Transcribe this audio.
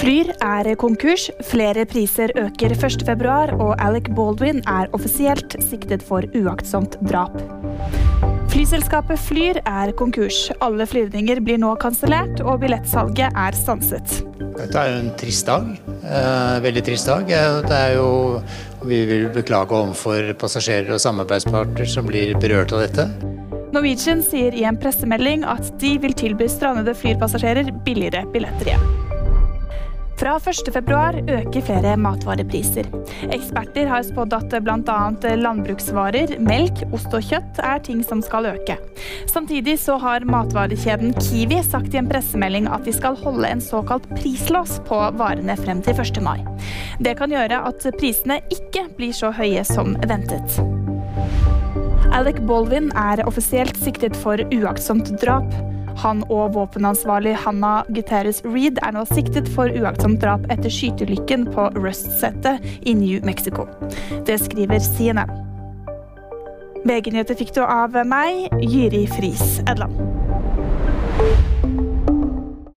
Flyr er konkurs, flere priser øker 1.2, og Alec Baldwin er offisielt siktet for uaktsomt drap. Flyselskapet Flyr er konkurs. Alle flyvninger blir nå kansellert, og billettsalget er stanset. Dette er jo en trist dag. Eh, veldig trist dag. Det er jo, vi vil beklage overfor passasjerer og samarbeidspartner som blir berørt av dette. Norwegian sier i en pressemelding at de vil tilby strandede flypassasjerer billigere billetter hjem. Fra 1.2 øker flere matvarepriser. Eksperter har spådd at bl.a. landbruksvarer, melk, ost og kjøtt er ting som skal øke. Samtidig så har matvarekjeden Kiwi sagt i en pressemelding at de skal holde en såkalt prislås på varene frem til 1. mai. Det kan gjøre at prisene ikke blir så høye som ventet. Alec Baldwin er offisielt siktet for uaktsomt drap. Han og våpenansvarlig Hanna Guterres Reed er nå siktet for uaktsomt drap etter skyteulykken på Rust-settet i New Mexico. Det skriver CNN. VG-nyheter fikk du av meg, Jyri Friis Edland.